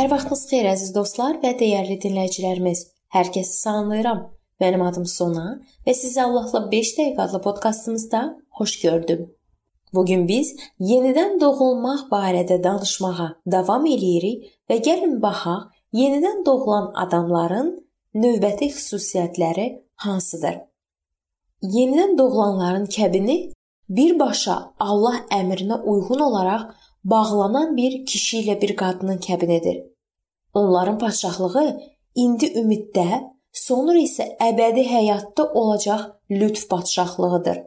Hər vaxtınız xeyir əziz dostlar və dəyərli dinləyicilərimiz. Hər kəsi salamlayıram. Mənim adım Sona və sizi Allahla 5 dəqiqə adlı podkastımızda xoş gördüm. Bu gün biz yenidən doğulmaq barədə danışmağa davam eləyirik və gəlin baxaq, yenidən doğulan adamların növbəti xüsusiyyətləri hansıdır? Yenidən doğulanların kəbini birbaşa Allah əmrinə uyğun olaraq bağlanan bir kişi ilə bir qadının kəbinidir. Onların padşahlığı indi ümiddə, sonra isə əbədi həyatda olacaq lütf padşahlığıdır.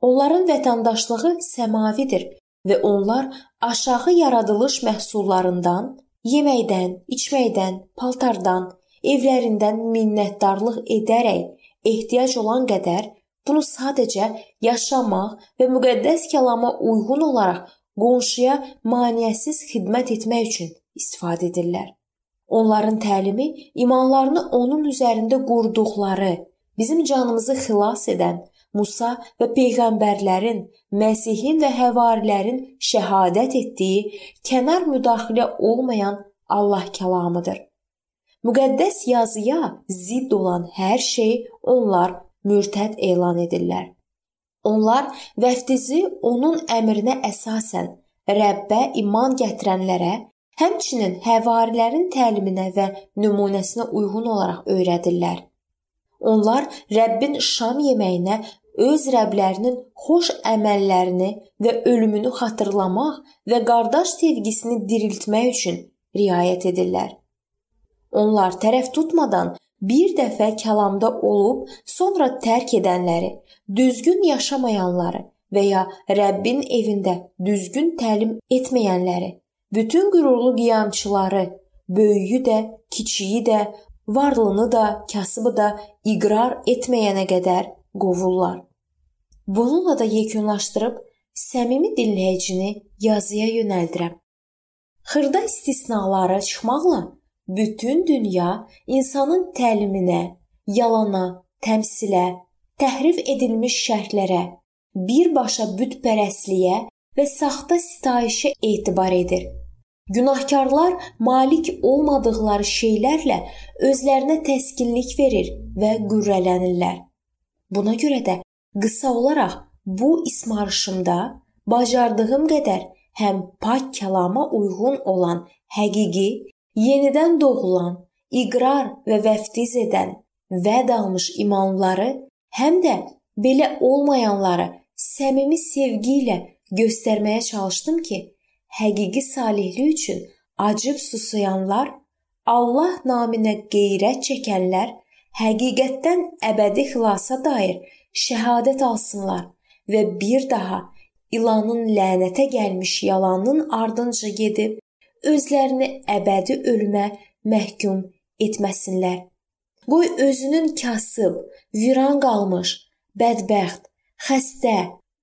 Onların vətəndaşlığı səmavidir və onlar aşağı yaradılış məhsullarından, yeməkdən, içməkdən, paltardan, evlərindən minnətdarlıq edərək ehtiyac olan qədər bunu sadəcə yaşamaq və müqəddəs kəlama uyğun olaraq qonşuya maneəsiz xidmət etmək üçün istifadə edirlər. Onların təlimi imanlarını onun üzərində qurduqları, bizim canımızı xilas edən Musa və peyğəmbərlərin, Məsihin və həvarilərin şəhadət etdiyi kənar müdaxilə olmayan Allah kəlamıdır. Müqəddəs yazıya zidd olan hər şey onlar mürtəd elan edirlər. Onlar vəftizi onun əmrinə əsasən Rəbbə iman gətirənlərə Həmçinin həvarilərin təliminə və nümunəsinə uyğun olaraq öyrədirlər. Onlar Rəbbin şam yeməyinə öz rəblərinin xoş əməllərini və ölümünü xatırlamaq və qardaş sevgisini diriltmək üçün riayət edirlər. Onlar tərəf tutmadan bir dəfə kəlamda olub, sonra tərk edənləri, düzgün yaşamayanları və ya Rəbbin evində düzgün təlim etməyənləri bütün qürurlu qiyamçıları, böyüyü də, kiçiyi də, varlını da, kasıbı da iqrar etməyənə qədər qovurlar. Bununla da yekunlaşdırıb səmimi dinləyicini yazıya yönəldirəm. Xırda istisnalara çıxmaqla bütün dünya insanın təliminə, yalana, təmsilə, təhrif edilmiş şərhlərə, birbaşa bütpərəstliyə və saxta sitayişə etibar edir. Günahkarlar malik olmadıqları şeylərlə özlərinə təskinlik verir və qürrələnirlər. Buna görə də qısa olaraq bu ismarışımda bacardığım qədər həm pak kəlama uyğun olan həqiqi, yenidən doğulan, iqrar və vəftiz edən, vəd almış imanları, həm də belə olmayanları səmimi sevgi ilə göstərməyə çalışdım ki, həqiqi salihlik üçün acıb susayanlar, Allah naminə qeyrət çəkənlər həqiqətdən əbədi xilasa dair şəhadət alsınlar və bir daha ilanın lənətə gəlmiş yalanın ardınca gedib özlərini əbədi ölümə məhkum etməsinlər. Qoy özünün kasıb, viran qalmış, bədbəxt, xəstə,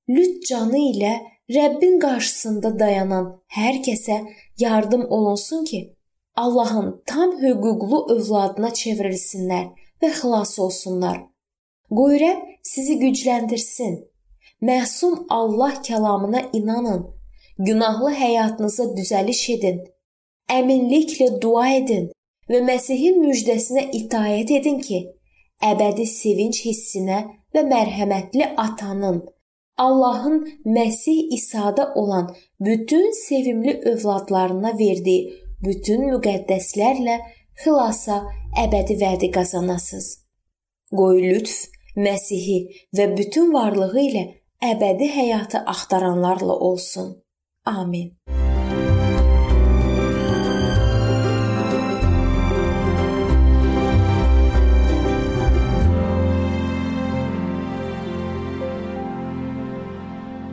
lüt canı ilə Rəbbin qarşısında dayanan hər kəsə yardım olunsun ki, Allahın tam hüquqlu övladına çevrilsinlər və xilas olsunlar. Qoy Rəbb sizi gücləndirsin. Məsum Allah kəlamına inanın. Günahlı həyatınıza düzəliş edin. Əminliklə dua edin və Məsihin müjdəsinə itaət edin ki, əbədi sevinç hissinə və mərhəmətli atanın Allahın Məsih İsa'da olan bütün sevimli övladlarına verdiyi bütün müqəddəslərlə xilasa əbədi vədi qazanasınız. Qoy lütf Məsihi və bütün varlığı ilə əbədi həyatı axtaranlarla olsun. Amin.